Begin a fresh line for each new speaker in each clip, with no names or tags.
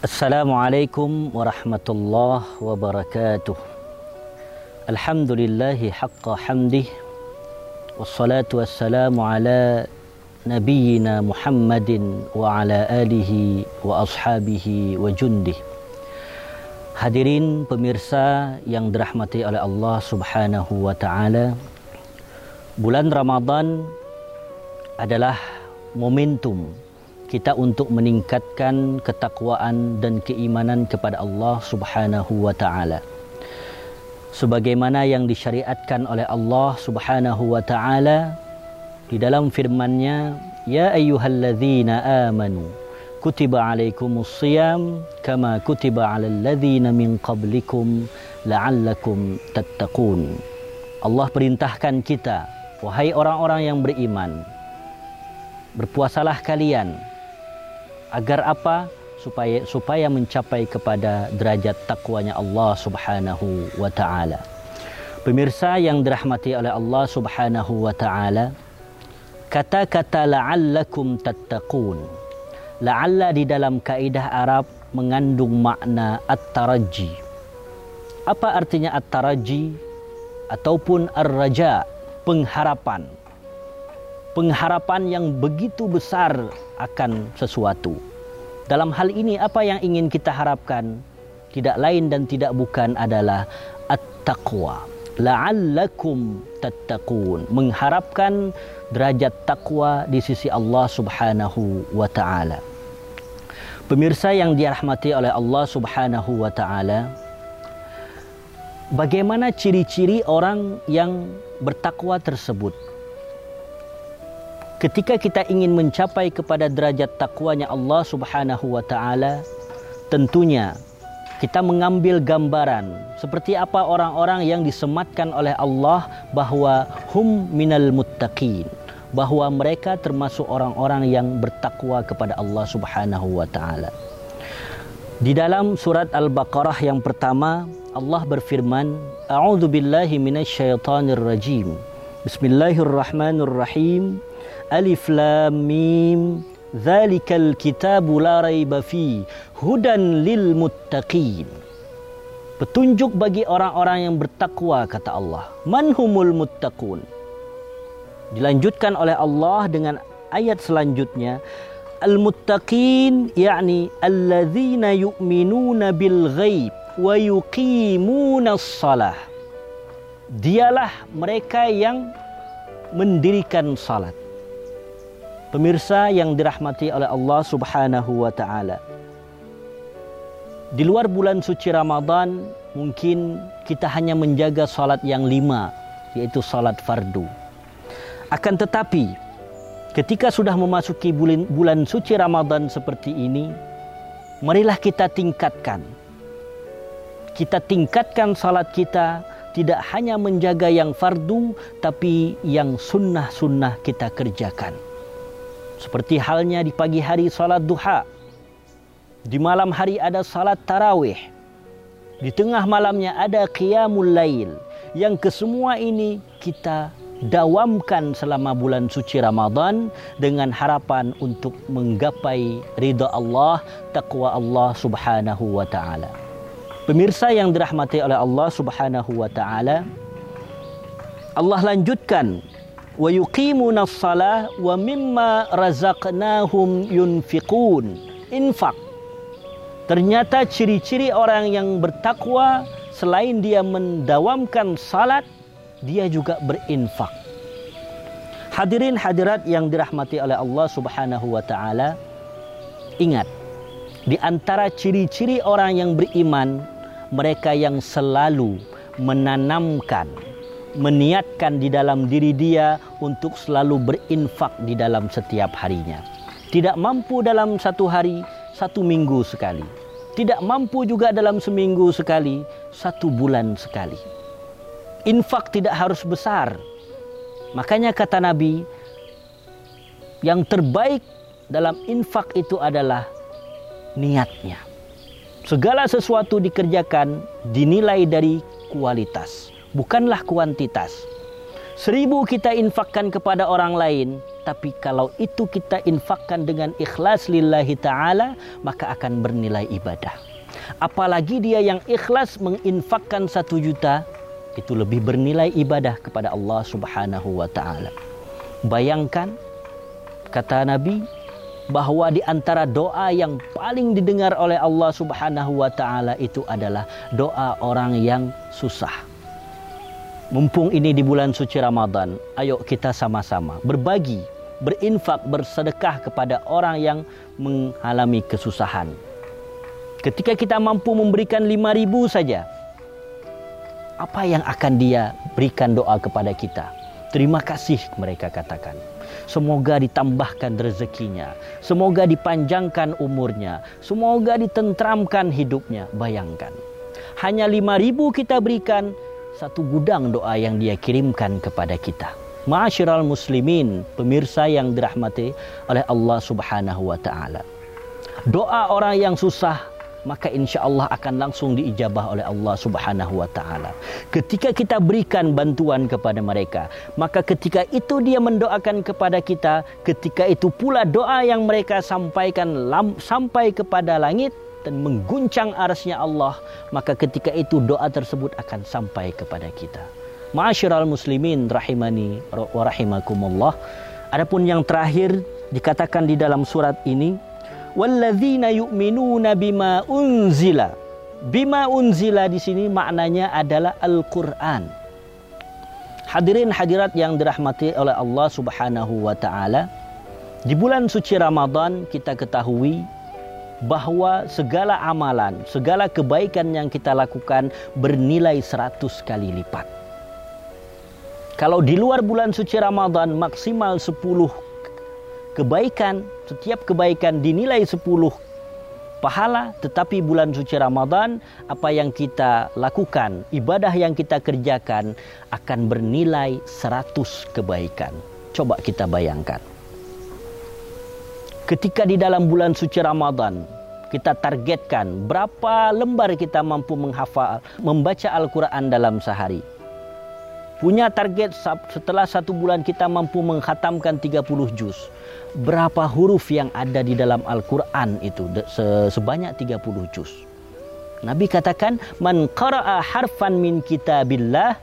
Assalamualaikum warahmatullahi wabarakatuh. Alhamdulillahi haqqa hamdih. Wassalatu wassalamu ala nabiyyina Muhammadin wa ala alihi wa ashabihi wa jundih. Hadirin pemirsa yang dirahmati oleh Allah Subhanahu wa taala. Bulan Ramadan adalah momentum kita untuk meningkatkan ketakwaan dan keimanan kepada Allah Subhanahu wa taala. Sebagaimana yang disyariatkan oleh Allah Subhanahu wa taala di dalam firman-Nya, "Ya ayyuhalladzina amanu, kutiba alaikumus shiyam kama kutiba alal ladzina min qablikum la'allakum tattaqun." Allah perintahkan kita, wahai orang-orang yang beriman, berpuasalah kalian agar apa supaya supaya mencapai kepada derajat takwanya Allah Subhanahu wa taala. Pemirsa yang dirahmati oleh Allah Subhanahu wa taala, kata-kata la'allakum tattaqun. La'alla di dalam kaidah Arab mengandung makna at-taraji. Apa artinya at-taraji ataupun ar-raja, pengharapan pengharapan yang begitu besar akan sesuatu. Dalam hal ini apa yang ingin kita harapkan tidak lain dan tidak bukan adalah at-taqwa. La'allakum tattaqun. Mengharapkan derajat takwa di sisi Allah Subhanahu wa taala. Pemirsa yang dirahmati oleh Allah Subhanahu wa taala, bagaimana ciri-ciri orang yang bertakwa tersebut? Ketika kita ingin mencapai kepada derajat takwanya Allah Subhanahu wa taala tentunya kita mengambil gambaran seperti apa orang-orang yang disematkan oleh Allah bahwa hum minal muttaqin bahwa mereka termasuk orang-orang yang bertakwa kepada Allah Subhanahu wa taala. Di dalam surat Al-Baqarah yang pertama Allah berfirman, "A'udzu billahi minasyaitonir rajim. Bismillahirrahmanirrahim." Alif Lam Mim. Zalikal kitabu la raiba fi. Hudan lil muttaqin. Petunjuk bagi orang-orang yang bertakwa kata Allah. Manhumul muttaqun? Dilanjutkan oleh Allah dengan ayat selanjutnya. Al-muttaqin yakni alladzina yu'minuna bil ghaib wa yuqimuna salah Dialah mereka yang mendirikan salat Pemirsa yang dirahmati oleh Allah Subhanahu wa taala. Di luar bulan suci Ramadan, mungkin kita hanya menjaga salat yang lima, yaitu salat fardu. Akan tetapi, ketika sudah memasuki bulan, bulan suci Ramadan seperti ini, marilah kita tingkatkan. Kita tingkatkan salat kita tidak hanya menjaga yang fardu, tapi yang sunnah-sunnah kita kerjakan. Seperti halnya di pagi hari salat duha. Di malam hari ada salat tarawih. Di tengah malamnya ada qiyamul lail. Yang kesemua ini kita dawamkan selama bulan suci Ramadan dengan harapan untuk menggapai ridha Allah, takwa Allah Subhanahu wa taala. Pemirsa yang dirahmati oleh Allah Subhanahu wa taala, Allah lanjutkan wa yuqimuna shalah wa mimma razaqnahum yunfiqun. Infak. Ternyata ciri-ciri orang yang bertakwa selain dia mendawamkan salat dia juga berinfak. Hadirin hadirat yang dirahmati oleh Allah Subhanahu wa taala ingat di antara ciri-ciri orang yang beriman mereka yang selalu menanamkan meniatkan di dalam diri dia untuk selalu berinfak di dalam setiap harinya. Tidak mampu dalam satu hari, satu minggu sekali. Tidak mampu juga dalam seminggu sekali, satu bulan sekali. Infak tidak harus besar. Makanya kata Nabi, yang terbaik dalam infak itu adalah niatnya. Segala sesuatu dikerjakan dinilai dari kualitas bukanlah kuantitas. Seribu kita infakkan kepada orang lain, tapi kalau itu kita infakkan dengan ikhlas lillahi ta'ala, maka akan bernilai ibadah. Apalagi dia yang ikhlas menginfakkan satu juta, itu lebih bernilai ibadah kepada Allah subhanahu wa ta'ala. Bayangkan, kata Nabi, bahwa di antara doa yang paling didengar oleh Allah Subhanahu wa taala itu adalah doa orang yang susah. Mumpung ini di bulan suci Ramadan, ayo kita sama-sama berbagi, berinfak, bersedekah kepada orang yang mengalami kesusahan. Ketika kita mampu memberikan 5000 saja, apa yang akan dia berikan doa kepada kita? Terima kasih mereka katakan. Semoga ditambahkan rezekinya. Semoga dipanjangkan umurnya. Semoga ditentramkan hidupnya. Bayangkan. Hanya lima ribu kita berikan satu gudang doa yang dia kirimkan kepada kita. Ma'asyiral muslimin, pemirsa yang dirahmati oleh Allah Subhanahu wa taala. Doa orang yang susah maka insya Allah akan langsung diijabah oleh Allah Subhanahu wa taala. Ketika kita berikan bantuan kepada mereka, maka ketika itu dia mendoakan kepada kita, ketika itu pula doa yang mereka sampaikan sampai kepada langit dan mengguncang arasnya Allah, maka ketika itu doa tersebut akan sampai kepada kita. Ma'asyiral muslimin rahimani wa rahimakumullah. Adapun yang terakhir dikatakan di dalam surat ini walladzina yu'minuna bima unzila. Bima unzila di sini maknanya adalah Al-Qur'an. Hadirin hadirat yang dirahmati oleh Allah Subhanahu wa taala, di bulan suci Ramadan kita ketahui bahwa segala amalan, segala kebaikan yang kita lakukan bernilai 100 kali lipat. Kalau di luar bulan suci Ramadan maksimal 10 kebaikan, setiap kebaikan dinilai 10 pahala, tetapi bulan suci Ramadan apa yang kita lakukan, ibadah yang kita kerjakan akan bernilai 100 kebaikan. Coba kita bayangkan. Ketika di dalam bulan suci Ramadan kita targetkan berapa lembar kita mampu menghafal, membaca Al-Quran dalam sehari. Punya target setelah satu bulan kita mampu menghatamkan 30 juz berapa huruf yang ada di dalam Al-Quran itu sebanyak 30 juz. Nabi katakan man qara'a harfan min kitabillah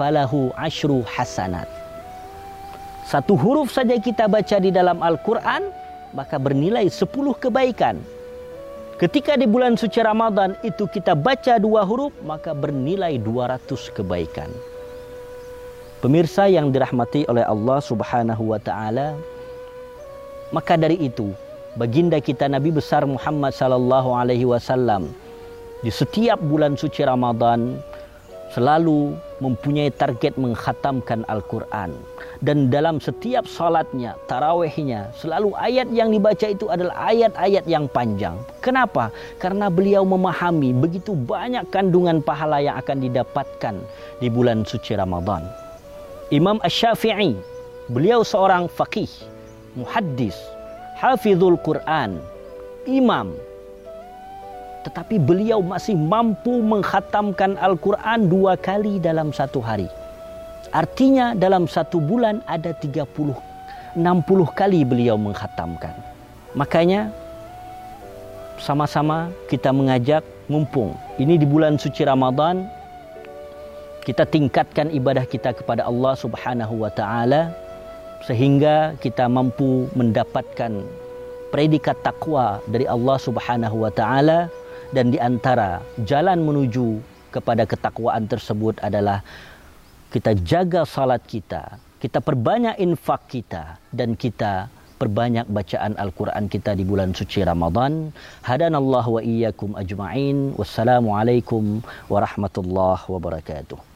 falahu ashru hasanat. Satu huruf saja kita baca di dalam Al-Quran maka bernilai 10 kebaikan. Ketika di bulan suci Ramadan itu kita baca dua huruf maka bernilai 200 kebaikan. Pemirsa yang dirahmati oleh Allah Subhanahu wa taala, maka dari itu, baginda kita Nabi besar Muhammad sallallahu alaihi wasallam di setiap bulan suci Ramadan selalu mempunyai target menghatamkan Al-Quran. Dan dalam setiap salatnya, tarawehnya, selalu ayat yang dibaca itu adalah ayat-ayat yang panjang. Kenapa? Karena beliau memahami begitu banyak kandungan pahala yang akan didapatkan di bulan suci Ramadan. Imam Ash-Syafi'i, beliau seorang faqih muhaddis, hafizul Quran, imam. Tetapi beliau masih mampu menghatamkan Al-Quran dua kali dalam satu hari. Artinya dalam satu bulan ada 30, 60 kali beliau menghatamkan. Makanya sama-sama kita mengajak mumpung ini di bulan suci Ramadan kita tingkatkan ibadah kita kepada Allah Subhanahu wa taala sehingga kita mampu mendapatkan predikat takwa dari Allah Subhanahu wa taala dan di antara jalan menuju kepada ketakwaan tersebut adalah kita jaga salat kita, kita perbanyak infak kita dan kita perbanyak bacaan Al-Quran kita di bulan suci Ramadan. Hadanallahu wa iyyakum ajma'in. Wassalamualaikum warahmatullahi wabarakatuh.